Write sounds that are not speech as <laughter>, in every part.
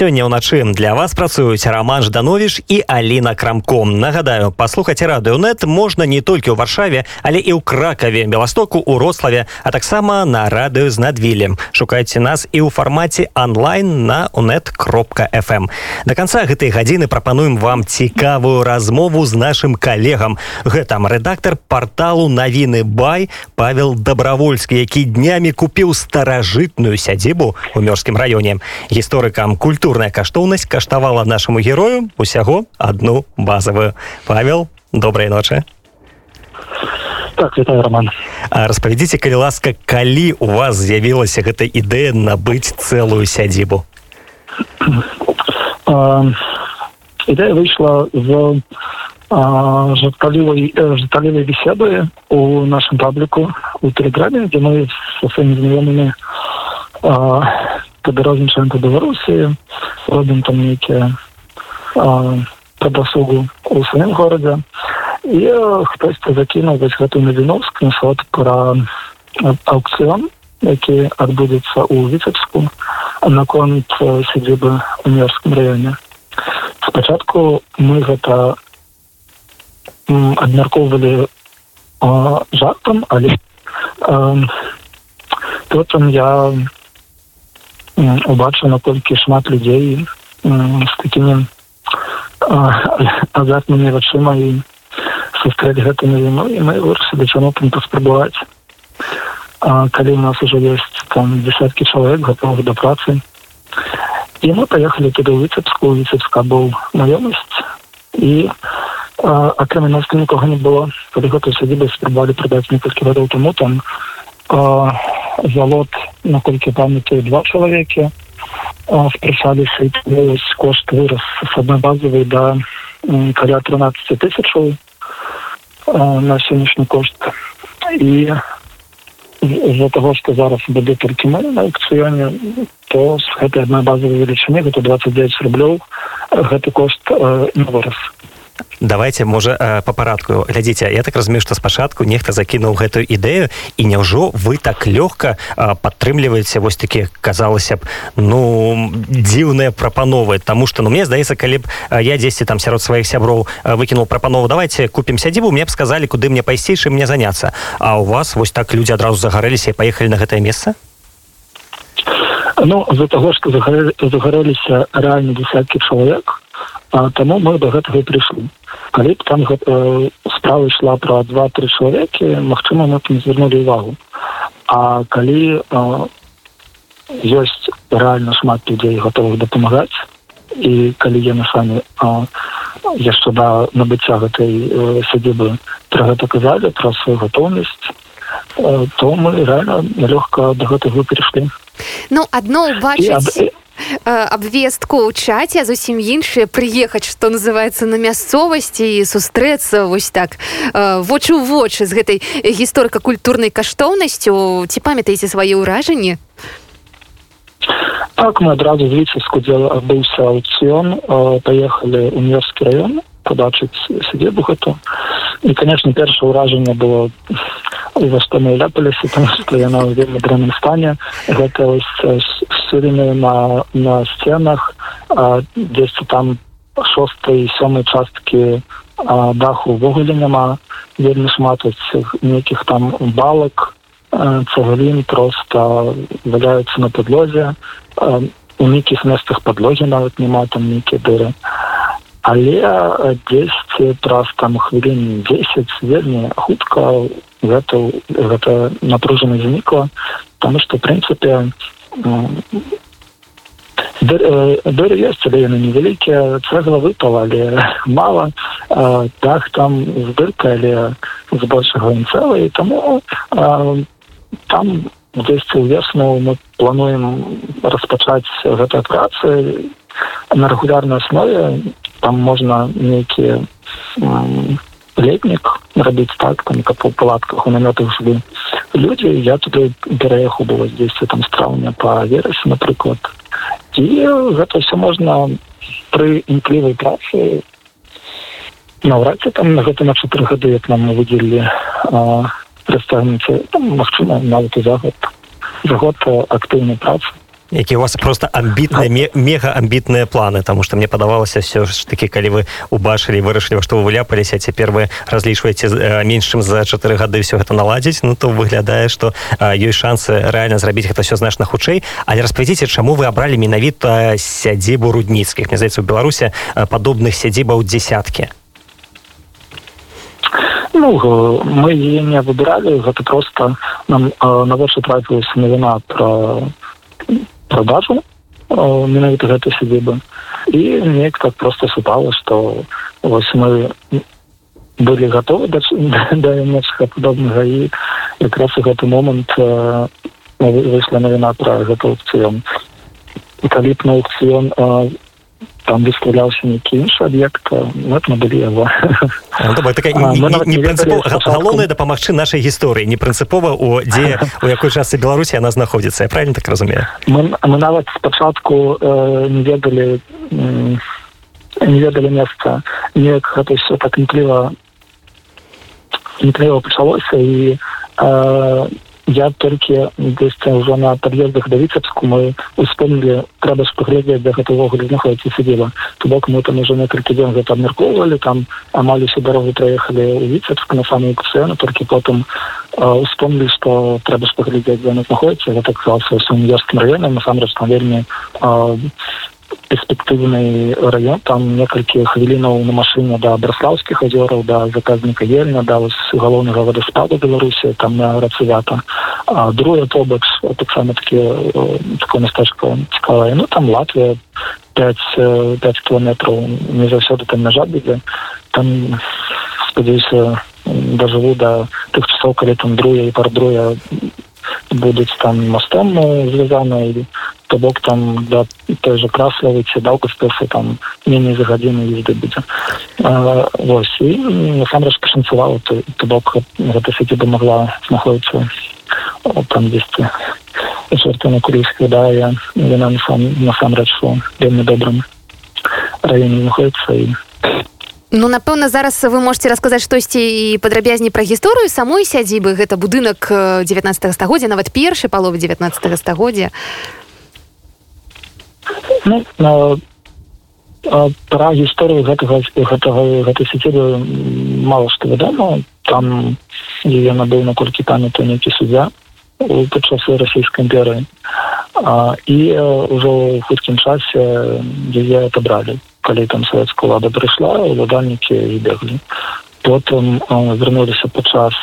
сёння ўначы для вас працуюць роман ждановіш і Аліна крамком нагадаю паслухаць радыёнет можна не толькі ў варшаве але і ў кракаве беластоку у рославе а таксама на радыё з надвілем шукайце нас і ў фармаце онлайн на унет кропка fm до конца гэтай гадзіны прапануем вам цікавую размову з нашим калегам. Гэтым рэдактор порталу навіны бай павел добровольскі які днямі купіў старажытную сядзібу у мёрзскім раёне. Гісторыкам культурная каштоўнасць каштавала нашаму герою усяго одну базовую. Павел доброй ночи. Так это роман. Распавядзіце калі ласка калі у вас з'явілася гэта ідэя набыць цэлую сядзібу ідэя выйшла з жарталівай жарталівай беседы у нашым пабліку у тэлеграме дзе мы со сваімі знаёмымі падарожнічаем па беларусі робім там нейкія падасугу у сваім горадзе і хтосьці закінуў вось гэтую навіну скриншот пра аукцыён які адбудзецца ў віцебску наконт сядзібы у мерскім раёне спачатку мы гэта абмяркоўвалі жартам але потым я убачыў наколькі шмат людзей з такімі азартнымі вачыма і сустрэць гэта навіну і мы вырашылі чаму там паспрабаваць калі у нас уже ёсць там десяткі чалавек готовых да працы і мы поехали туды выцепску выцепска быў маёмасць і акрамя нас нікога не было калі гэтую сядзібы спрабавалі прадаць некалькі гадоў таму там завод наколькі памятаю два чалавекі спрашаліся кошт вырос с одной базовой да каля 13 тысячаў на сённяшні кошт. І з-за того что зараз будзе толькі мы на аукцыёне то з гэтай адной базовой велічыні гэта 29 рублёў гэты кошт не вырос давайте можа э, по парадку глядзіце. Я так разумею что спачатку нехта закінуў гэтую ідэю і няўжо вы так лёгка э, падтрымліваеце вось такі казалася б ну дзіўныя прапановы. Тому что ну мне здаецца калі б я дзесьці там сярод сваіх сяброў выкінул прапанову давайте купім сядзібу мне б сказали куды мне пайсцейшы мне заняться а у вас вось так людзі адразу загарэліся і паехалі на гэтае месца? Ну з-за того что загарэліся рэальна десяткі чалавек А таму мы до гэтага прыйшлі калі б там э, справа ішла пра два-тры чалавекі магчыма мы не звярнулі ўвагу А калі ёсць рэальна шмат людзей готовых дапамагаць і калі яны самі э, яшчэ да набыцця гэтай сядзібы пра гэта казалі пра сваю гатоўнасць э, то мы рэальна лёгка да гэтага перайшлі Ну адно убачыць абвестку ў чаце зусім іншыя прыехаць што называется на мясцовасці і сустрэцца вось так вочы ў вочы з гэтай гісторыка-культурнай каштоўнасцю ці памятаеце свае ўражанні так мы адразу віцеску дзе адбыўся аукцыён паехалі ў мерскі раён побачыць сядзебу гэту і конечно першае ўражанне было за што мы ляпаліся там што яна ў вельмі дрэнным стане гэта ссурыны на на сценах дзесьці там шостой сёмай часткі даху увогуле няма вельмі шмат нейкіх там балак цагалін просто валяюцца на падлозе у нейкіх месцах падлогі нават няма там нейкія дыры але дзесьці праз там хвілін 10 вельмі хутка гэта гэта напружана знікла потому что прынцыпе дыры ёсць але яны невялікія цэгла выпала але <laughs> мала так там з дырка але з большага цэла і таму там дзесьці ўвесну мы плануем распачаць гэтай працы на рэгулярнай аснове там можна нейкія летнік рабіць так там каб у палатках у намётах жылі людзі я туды пераехаў было здесь там страўня па верасе напрыклад. І гэта все можна пры імклівай працы наўрад ці там на гэта на чатыры гады як нам выдзелілі прадстаўніцы. Там магчыма нават і за год. За год актыўнай працы які у вас просто амбітныя мега амбітныя планы тому что мне падавалася все ж таки калі вы убачылі вырашылі што вы выляпаліся цяпер вы разлічваеце меншым за чатыры гады все гэта наладзіць ну то выглядае что ёсць шансы реально зрабіць гэта все значна хутчэй. Але распавядзіце чаму вы абралі менавіта сядзібу рудніцкіх? Мне здаецца у беларусе падобных сядзібаў дзесяткі Ну, мы її не вибирали, гэта просто нам э, на ваше трапилася новина про <laughs> э, менавіта гэтай сядзібы і неяк так просто супала что вось мы былі готовы да, да нечага падобнага і якраз у гэты момант э, выйшла навіна пра гэты аукцыён і калі б на аукцыён э, там выставлялся нейкі іншы аб'ект мы былі яго галоўнае дапамагчы нашай гісторыі не прынцыпова у дзе у якой частцы беларусі она знаходзіцца я правильно так разумею? Мы, мы нават спачатку э, не ведалі э, не ведалі месца неяк гэта все так імкліва імкліва пачалося і э, я толькі дзесьці ўжо на пад'ездах да віцебску мы успомнілі трэба ж паглядзець да гэта ўвогуле знаходіцца сядзіла. То бок мы там уже некалькі дзён гэта абмяркоўвалі там амаль усю дарогу праехалі ў віцебск на самую кусцыну толькі потым успомнілі што трэба ж паглядзець дзе знаходіцца гэта казалася ўсім універскім раёнам насамрэч там вельмі перспектыўны раён. Там некалькі хвілінаў на машыне да браслаўскіх азёраў да заказніка ельня да галоўнага вадаспаду беларусі там на рацывята другое побач таксама такі такое мястэчка цікавае. Ну там латвія 5 5 кіламетраў не заўсёды там мяжа будзе там спадзяюся дажыву да тых часоў калі там друе і пар друе будуць там мостом звязаны і то бок там да той же краславы ці даўка спесы там меней за гадзіну езды будзе. Вось і насамрэч пашанцавала то, то бок гэта сеці бы могла знаходіцца там дзесьці чорта курійская да я яна сам насамрэч вельмі добрым раёне знаходіцца і Ну напэўна зараз вы можете расказаць штосьці і падрабязней пра гісторыю самой сядзібы. Гэта будынак 19 стагоддзя нават першы паловы 19 стагоддзя ну, пра гісторыю гэтага гэтага гэтай сядзібы мало што вядома там яна быў наколькі памятаю нейкі суддзя падчас расійскай імперыі і ўжо ў хуткім часе яе отобралі калі там савецкая ўлада прыйшла уладальнікі збеглі потым вярнуліся падчас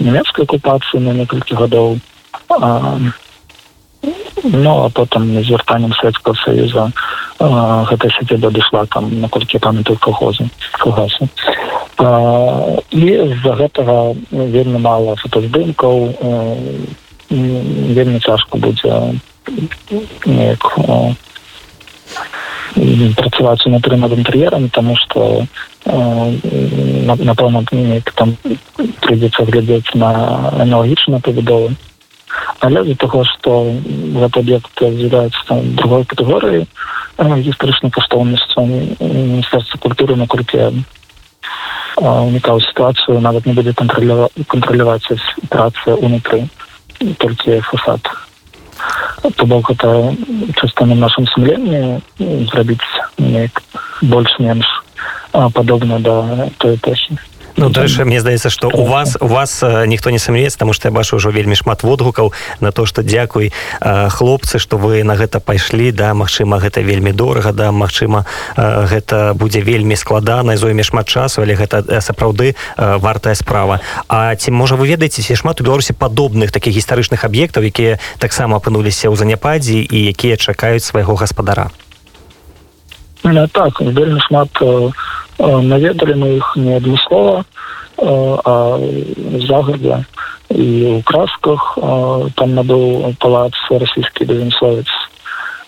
нямецкай акупацыі на некалькі гадоў ну а потым з вяртаннем савецкага саюза гэта сядзеба дайшла там наколькі памятаю калхозы калгасу і з-за гэтага вельмі мала фотаздымкаў вельмі цяжка будзе неяк працаваць унутры над інтэр'ерам тому что напэўна там прыйдзецца глядзець на аналагічна пабудовы але з-за того что гэты аб'ект з'яўляецца другой катэгорыі гістарычнай каштоўнасцю міністэрства культуры наколькі унікаў сітуацыю нават не будзе кантраляваць працы унутры толькі фасад. То бок это часто на нашем сумлении зрабіць больш-менш падобна да той эпохі Ну дарэчы мне здаецца што у вас у вас ніхто не сумеецца таму што я бачу ўжо вельмі шмат водгукаў на то што дзякуй хлопцы што вы на гэта пайшлі да Мачыма гэта вельмі дорага да Мачыма гэта будзе вельмі складана зойме шмат часу але гэта сапраўды вартая справа. А ці можа вы ведаеце ці шмат у беларусі падобных такіх гістарычных аб'ектаў якія таксама апынуліся ў заняпадзе і якія чакаюць свайго гаспадара так вельмі шмат наведалі мы іх не адмыслова а загадзя і у красках там набыў палац расійскі бенсловец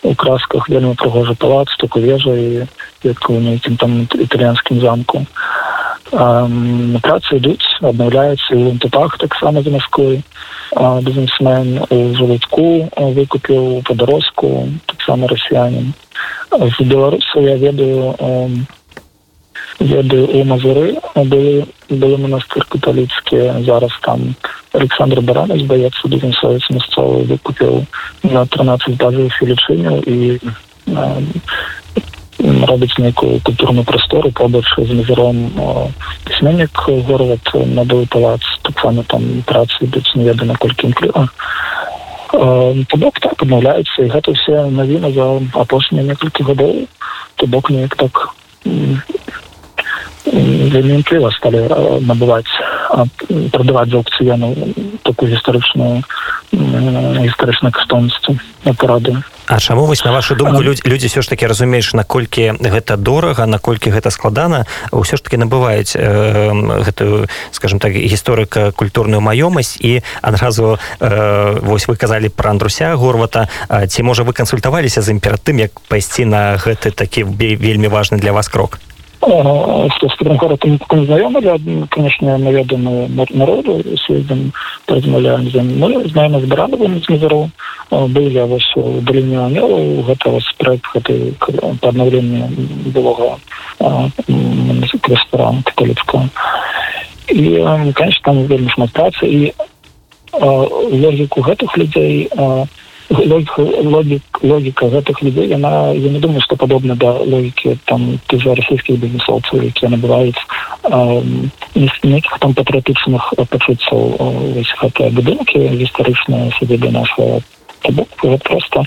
у красках вельмі прыгожы палац только вежа і ветку нейкім там італьянскім замку на працы ідуць аднаўляюцца і тупах таксама за Масквы бізнесмен у жывутку выкупіў падарожку таксама расіянин з беларусаў я ведаю ведаю у мазуры былі былі монастыр каталіцкія зараз там александр баранец баец бізенсовец мясцовы выкупіў на 13 базовых велічыняў і робіць нейкую культурную прастору побач з мазыром пісьменнік город набыў палац таксама там працы ідуць не веда наколькі імкліва то бок так адмаўляецца і гэта ўсе навіна за апошнія некалькі гадоў то бок неяк так вельмі імкліва сталі набываць прадаваць за аукцыёну такую гістарычную гістарычную каштоўнасцю на парады А чаму вось на вашу думку людзі людзі все ж таки разумееш наколькі гэта дорага наколькі гэта складана ўсё ж таки набываюць э, гэтую скажем так гісторыка культурную маёмасць і адразу э, вось вы казалі про андруся горвата ці можа вы кансультаваліся з ім перад тым як пайсці на гэты такі вельмі важны для вас крок город знакомы для конечно наведаны народу съездим размаўляем мы знаем з барадовым з мізару был я вось у даліне анёлу гэта спрэк гэтай по аднаўленне былога ресторан католіцкого і конечно там вельмі шмат працы і логіку гэтых людзей у логика, логик, логика гэтых людей она я не думаю что подобна да логики там ты же российских бизнесовцев які набываюць э, неких там патрыотычных пачуццяў гэтыя будынки гістарычныя сябе для нашего просто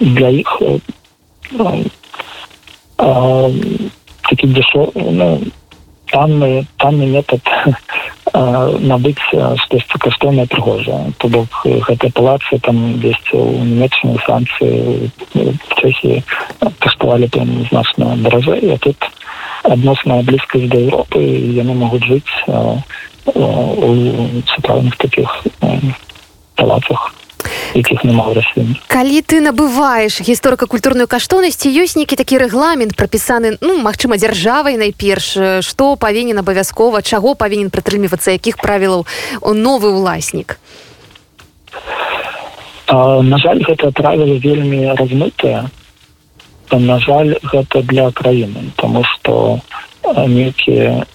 для іх э, э, такі дешев ну, танны танны метод <laughs> набыць штосьці каштоўнае прыгожа то бок гэтыя палацы там дзесьці ў нямецкай санкцыі чэхі каштавалі там значна даражэй а тут адносна блізкасць да Еўропы яны могуць жыць у цікаўных таких палацах якіх няма раслін калі ты набываеш гісторыка-культурную каштоўнасці ёсць нейкі такі рэгламент прапісаны ну магчыма дзяржавай найперш што павінен абавязкова чаго павінен прытрымлівацца якіх правілаў новы ўласнік? На жаль гэта правілы вельмі размытыя на жаль гэта для краіны тому что нейкія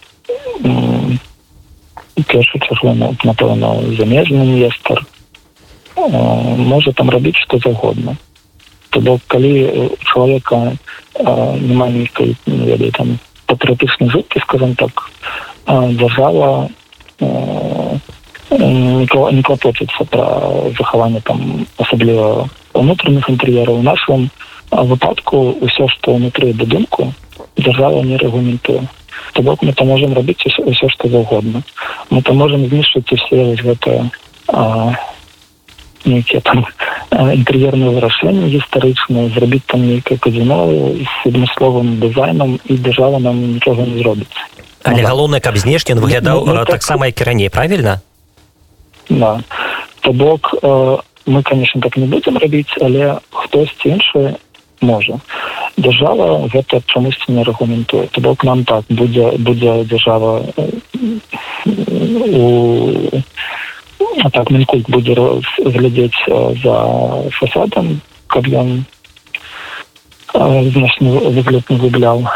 першы чаго напэўна замежны інвестор можа там рабіць што заўгодна то бок калі чалавека няма нейкай не ведаю там патрыятычнай жыткі скажем так дзяржава не клапочыцца пра захаванне там асабліва унутраных інтэр'ераў нашым выпадку ўсё што ўнутры будынку дзяржава не рэгламентуе то бок мы то можемм рабіць ўсё што заўгодна мы то можемм знішчыць усе гэта нейкія там інтэр'ерныя вырашэнні гістарычныя зрабіць там нейкае казіно з адмысловым дызайнам і дзяржава нам нічога не зробіць але галоўнае каб знешні выглядаў ну, ну, таксама так, як і раней правільна да. То бок э, мы конечно так не будзем рабіць але хтосьці іншы можа дзяржава гэта чамусьці не рэгламентуе. То бок нам так будзе будзе дзяржава у А так мінкульт будзе глядзець за фасадам каб ён знешні выгляд не губляў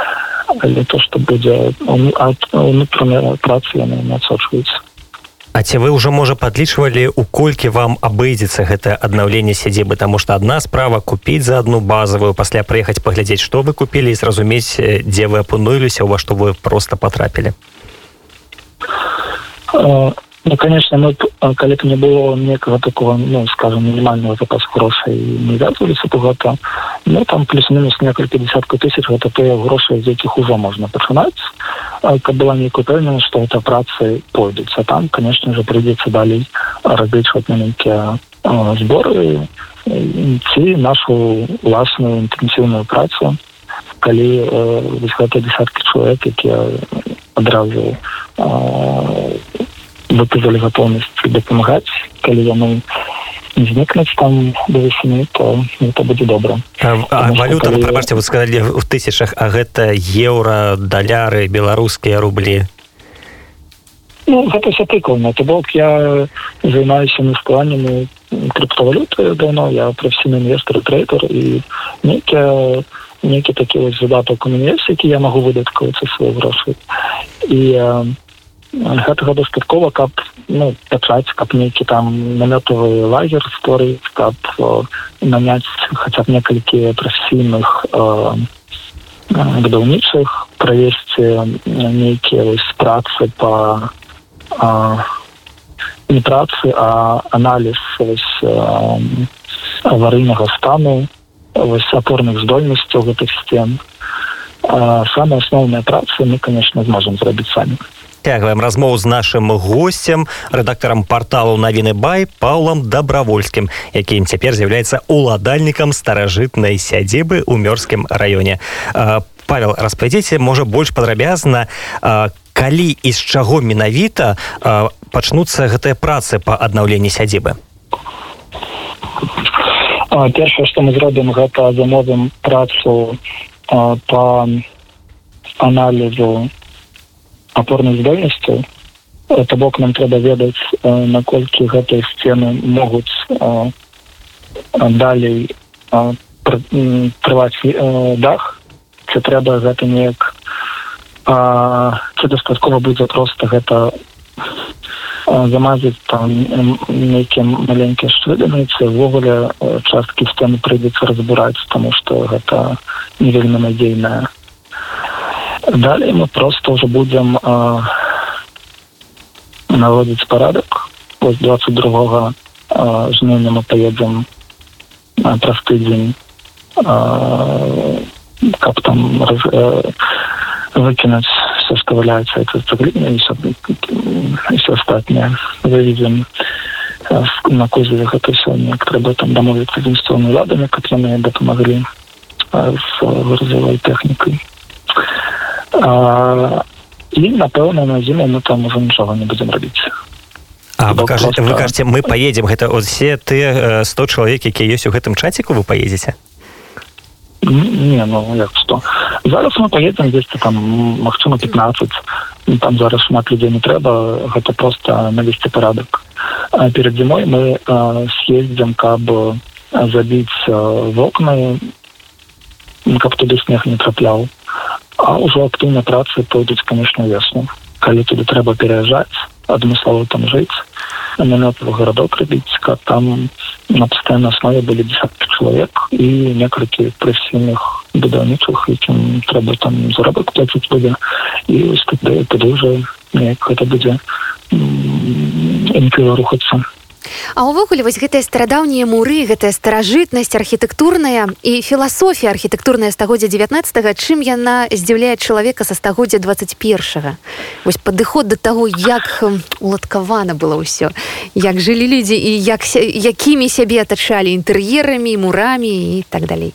але то што будзе унутраная працы яны не адсочваюцца А ці вы ўжо можа падлічвалі у колькі вам абыдзецца гэта аднаўленне сядзібы? Таму што адна справа купіць за одну базовую пасля прыехаць паглядзець што вы купілі і зразумець дзе вы апунуліся у ва што вы просто патрапілі Ну, конечно, мы, калі б не было некага такого, ну, скажем, мінімального запасу грошай не вязываліся то гэта, ну, там плюс-мінус некалькі десяткаў тысяч, гэта тыя грошы, з якіх ужо можна пачынаць, каб была нейкая пэўнена, што гэта працы пойдуць. А там, конечно же, прыйдзецца далей рабіць вот нейкія зборы ці нашу уласную інтэнсіўную працу, калі э, десяткі чалавек, якія адразу э, выказалі гатоўнасць дапамагаць калі яны знікнуць там да весны то это будзе добра валюта калі... прабачце вы сказалі в тысячах а гэта еўра даляры беларускія рублі. Ну, гэта все прыкольно то бок я займаюся на складнямі крыптовалюты давно. Я професійны інвестор трейдер і нейкія нейкі такі вось задаток у універсе які я магу выдаткавацца свой грошы і гэтага дастаткова каб ну пачаць каб нейкі там намётавы лагер створыць каб э, наняць хаця б некалькі прафесійных э, будаўнічых правесці нейкія працы по не працы а аналіз вось аварыйнага стану вось апорных здольнасцяў гэтых сцен. Самая асноўная праца мы конечно зможам зрабіць самі цягваем размоў з нашим гостцем рэдактарам порталу навіны бай паулам добровольскім якім цяпер з'яўляецца уладальнікам старажытнай сядзібы ў мёрзскім раёне. Павел распавядзіце можа больш падрабязна калі і з чаго менавіта пачнуцца гэтыя працы па аднаўленні сядзібы? Першае што мы зробім гэта замовім працу по аналізу апорных здольнасцяў это бок нам трэба ведаць наколькі гэтыя сцены могуць далей трываць дах. Ці трэба гэта неяк ці дастаткова будзе просто гэта замазаць там нейкім маленькія шведыцы увогуле часткі сцены прыйдзецца разбураць тому что гэта не вельмі надзейная далее мы просто уже будем э, наводить порядок вот 22 э, жнения мы поедем э, простый день э, как там раз, э, выкинуть все что является это и все, и все остальное выведем на кузове это сегодня треба там домовиться с ладами которые мы помогли э, с грузовой техникой і напэўна на зіму мы там уже нічога не будзем рабіць А вы кажаце вы кажаце мы поедем гэта усе ты 100 чалавек які ёсць у гэтым чаціку вы поедзеце не ну як что зараз мы поедем здесь там магчыма 15 там зараз шмат людзей не трэба гэта просто навесці парадак перед зімой мы съездзем каб забіць вокны каб туды снег не трапляў а ўжо актыўна працы пойдуць конечно весну калі туды трэба пераязджаць адмыслова там жыць. Намётавы гарадок рабіць каб там на пастаяннай аснове былі десяткі чалавек і некалькі прафесійных будаўнічых якім трэба там заробак плаціць будзе. І тады ўжо неяк гэта будзе рухацца А ўвогуле вось гэтыя старадаўнія муры гэтая старажытнасць архітэктурная і філасофія архітэктурная стагоддзя 19 чым яна здзіўляе чалавека са стагоддзя 21 вось падыход да таго як уладкавана было ўсё. Як жылі людзі і як якімі сябе атачалі інтэр'ерамі мурамі і так далей.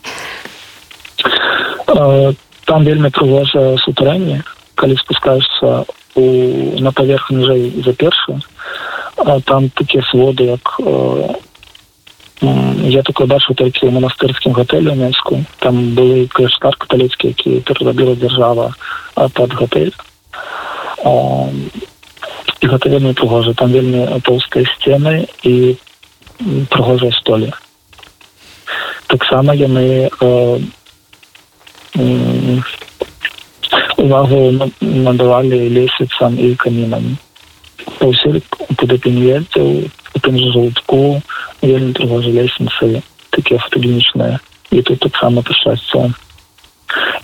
Там вельмі прыгожае сутарэнне калі спускаешься у на паверх ніжэй за першую там такія своды як я такой бачу толькі ў манастырскім гатэлю менску там былі каштар каталіцкі які перарабіла дзяржава пад гатэль і гэта вельмі прыгожа там вельмі тоўскай сцены і прыгожыя столі. Таксама яны увагу надавалі лесвіцам і камінамі паўсюль куды ты не ездзіў у тым же жолудку вельмі прыгожа лесніцы такія фотогенічныя і тут таксама пашчасця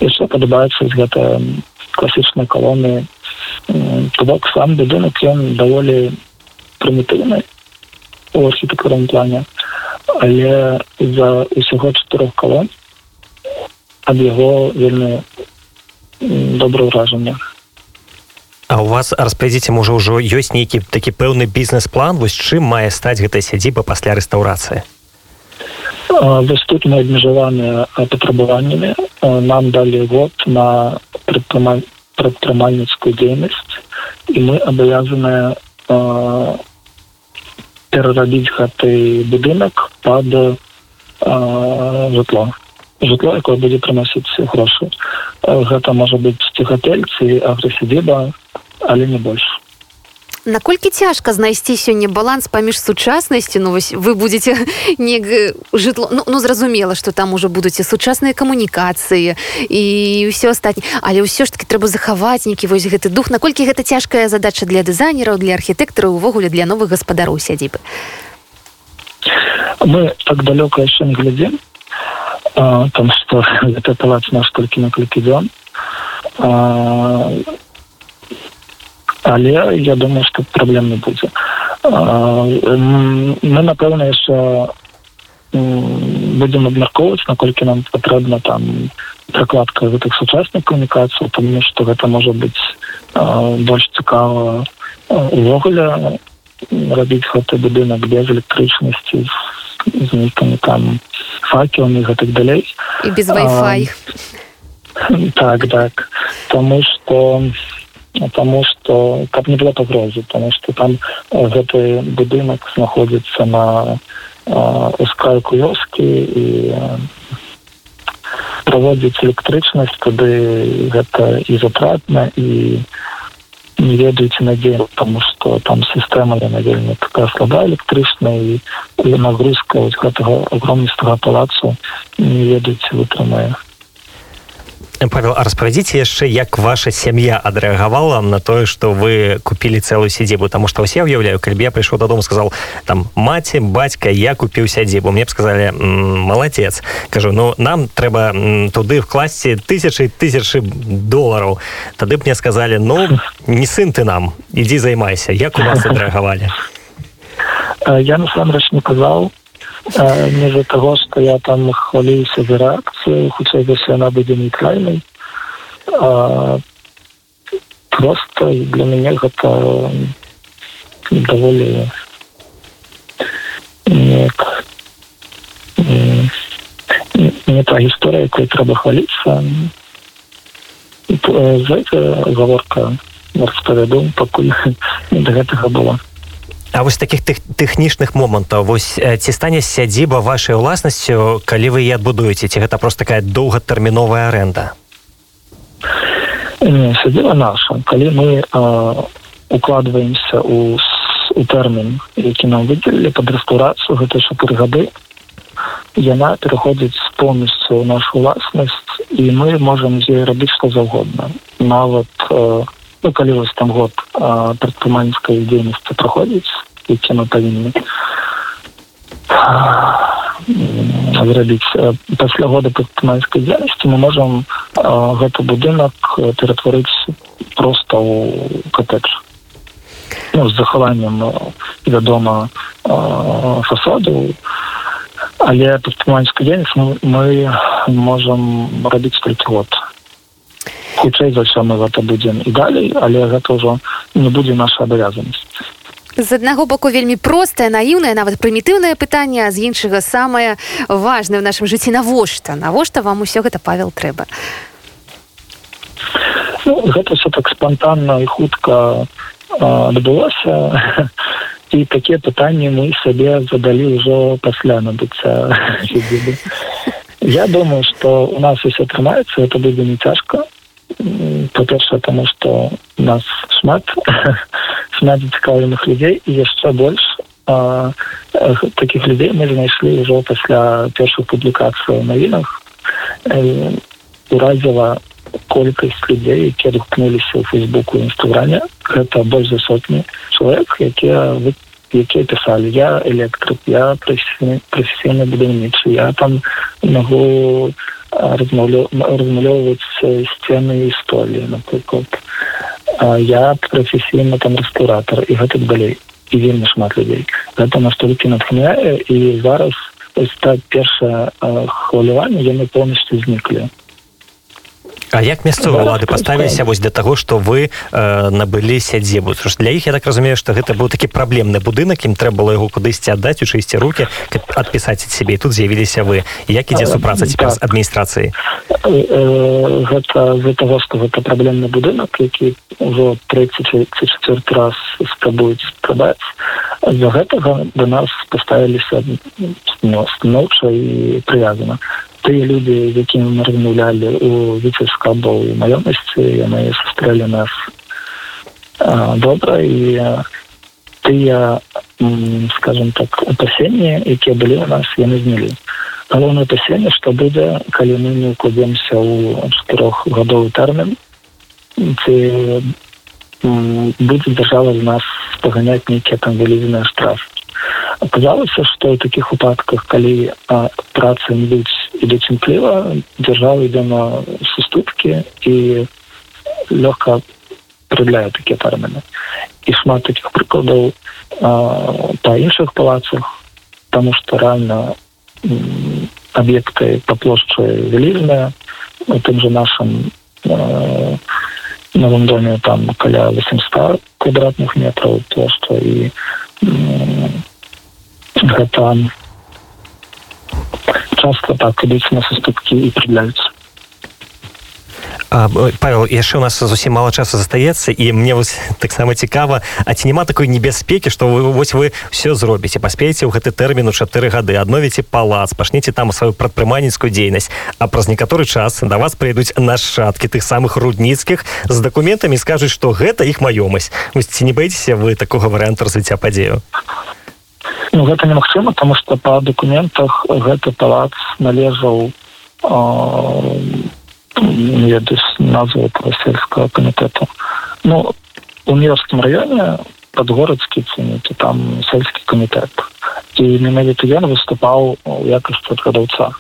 яшчэ падабаецца гэта класічныя калоны бок сам будынак ён даволі прымітыўны у архітэктурным плане але за усяго чатырох калон ад яго вельмі добра ўражанне А у вас распавядзіце можа ўжо ёсць нейкі такі пэўны бізнес-план? Вось чым мае стаць гэтая сядзіба пасля рэстаўрацыі? Доступны абмежаваныя патрабаваннямі. Нам далі год на прадпрымальніцкую дзейнасць і мы абавязаныя перарабіць гэты будынак пад жытло жытло якое будзе прыносіць грошы. Гэта можа быць ці гатэль ці агрэсідзіба але не больш. Наколькі цяжка знайсці сёння баланс паміж сучаснасцю? Ну вось вы будете <laughs> не жытло ну, ну зразумела что там уже будуць сучасныя камунікацыі і ўсё астатні але ўсё ж таки трэба захаваць нейкі вось гэты дух. Наколькі гэта цяжкая задача для дызайнераў для архітэктараў увогуле для новых гаспадароў сядзібы? Мы так далёка яшчэ не глядзім там что гэта палац наш толькі на колькі дзён але я думаю что праблем не будзе мы напэўна яшчэ будем абмяркоўваць наколькі нам патрэбна там пракладка гэтых сучасных камунікацый тому что гэта можа быть больш цікава увогуле рабіць гэты будынак без электрычнасці з нейкамі там факелами гэтак далей. І без вай-фай так так. Тому что потому что как не было погрозы потому что там гэты будынак знаходзіцца на ускайку вёскі і праводзіць электрычнасць туды гэта і затратна і не ведаеце надзе потому что там сістэма яна вельмі такая слаба электрычная і, і нагрузка гэтага огромністага палацу не ведаеце вытрымае павел распавядзіце яшчэ як ваша сям'я адрэагавала на тое что вы купілі цэлую сядзібу тому что я уяўляю калі я прыйшоў дадому сказал там маці бацька я купіў сядзібу мне б сказали малацец кажу ну нам трэба туды вкласці тысячи тысячи долларов тады б мне сказали ну не сын ты нам ідзі займайся як у вас адрэагавалі я насамрэч не казал не за того что я там хвалююся за реакцію хоча якщо вона буде нейтральною просто для мяне гэта даволі неяк не та гісторыя якой трэба хваліцца за гаворка распавяду пакуль <laughs> да гэтага было А вось таких тэхнічных момантаў. Вось ці стане сядзіба вашай уласнасцю калі вы і адбудуеце ці гэта просто такая доўгатэрміновая аренда сядзіла наша. Калі мы укладваемся у у тэрмін які нам выдзелілі пад рэстаўрацыю гэта чатыры гады яна пераходзіць поўнасцю нашу уласнасць і мы можемм з ёй рабіць што заўгодна. Нават э, ну, калі вось там год прадпрымальніцкай дзейнасці праходзіць які мы павінны зрабіць пасля года прадпрымальніцкай дзейнасці мы можам гэты будынак ператварыць просто ў катэдж ну, з захаваннем вядома фасаду. Але прадпрымальніцкай дзейнасць мы, мы можам рабіць толькі год хутчэй за ўсё мы гэта будзем і далей але гэта ўжо не будзе наша абавязанасць з аднаго боку вельмі простае наіўнае нават прымітыўнае пытанне з іншага самае важное в нашым жыцці навошта навошта вам усё гэта павел трэба ну, гэта все так спонтанна і хутка адбылося і такія пытанні мы сабе задалі ўжо пасля набыцця я думаю что у нас все атрымаецца это будзе не цяжка по-першае тому что нас шмат <laughs> шмат цікаўленых людзей і яшчэ больш а, таких людзей мы знайшлі ўжо пасля першых публікацый навінах уразіла колькасць людзей які адгукнуліся ў фейсбуку інстаграме гэта больш за сотні чалавек якія вы якія пісалі я электрык я прафесійны будаўнічы я там могу размалёўваць сцены гісторыі напрыклад я прафесійна там рэстаўратор і гэтак далей і вельмі шмат людзей гэта настолькі натхняе і зараз так першае хваляванне яны поўнасцю зніклі А як мясцовыя ўлады паставіліся вось для таго што вы э, набылі сядзебу для іх я так разумею што гэта быў такі праблемны будынак ім трэба было яго кудысьці аддаць у чысці руки адпісаць ад сябе. Тут з'явіліся вы. Як ідзе супраца цяпер з адміністрацыі гэта з-за того што гэта праблемны будынак які ўжо 34 раз спрабуюць спрабаць з-за гэтага да нас паставіліся станоўча і прывязана тыя людзі якімі мы размаўлялі у віцескабоў маёмасці яны сустрэлі нас добра і тыя скажем так опасенні якія былі у нас яны знялі. Галоўнае опасенне што будзе калі мы не укладземся ў чатырохгадовы тэрмін ці будзе дзяржава з нас паганяць нейкія там вялізныя штрафы аказалася што ў такіх выпадках калі працы ідуць ідуць імкліва дзяржава ідзе на суступкі і лёгка продляе такія тэрміны і шмат таких прыкладаў па іншых палацах тому что реально объекты по плошчы вялізныя у тым же нашим э, новым доме там каля 800 квадратных метров плошча і э, гэта часто так ідуць на саступкі і прыдляюцца павел яшчэ у нас зусім мало часу застаецца і мне вось таксама цікава а ці няма такой небяспекі што вы вось вы все зробіце паспееце ў гэты тэрмін у чатыры гады адновіце палац пашніце там сваю прадпрымальніцкую дзейнасць а праз некаторы час да вас прыйдуць нашчадкі тых самых рудніцкіх з дакументамі скажуць што гэта іх маёмасць. Вось ці не баіцеся вы такога варыянту развіцця падзею ну, гэта немагчыма тому что па дакументах гэты палац належаў ведаць назву этого сельского комитета ну у мірскім районе подгородскі ценіце там сельскі комитет і менавіта ён выступаў у якасці прадаўца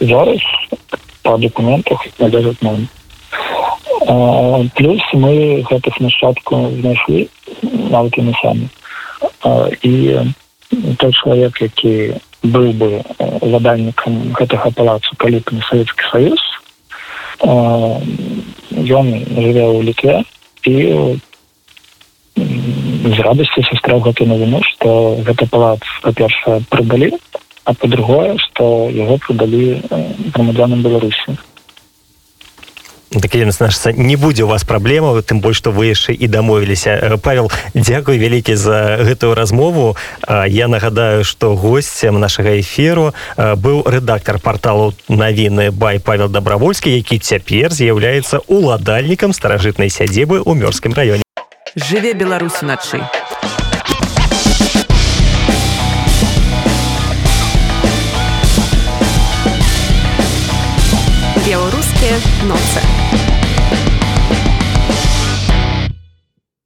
зараз по документах належаць нам плюс мы гэтых нашчадку знайшлі нават і мы самі і той чалавек які быў бы ладальнікам гэтага палацу калі б не савецкі саюз ён жыве ў літве і з радасці сустрэў гэтую навіну што гэты палац па-першае прыдалі а па-другое што яго прыдалі грамадзянам беларусі так значыцца не будзе у вас праблема тым больш што вы яшчэ і дамовіліся. Павел дзякуй вялікі за гэтую размову. Я нагадаю што госцем нашага эфіру быў рэдактор порталу навіны бай павел добравольскі які цяпер з'яўляецца уладальнікам старажытнай сядзібы ў мёрзскім раёне. Жыве беларусь уначы беларускія ноцы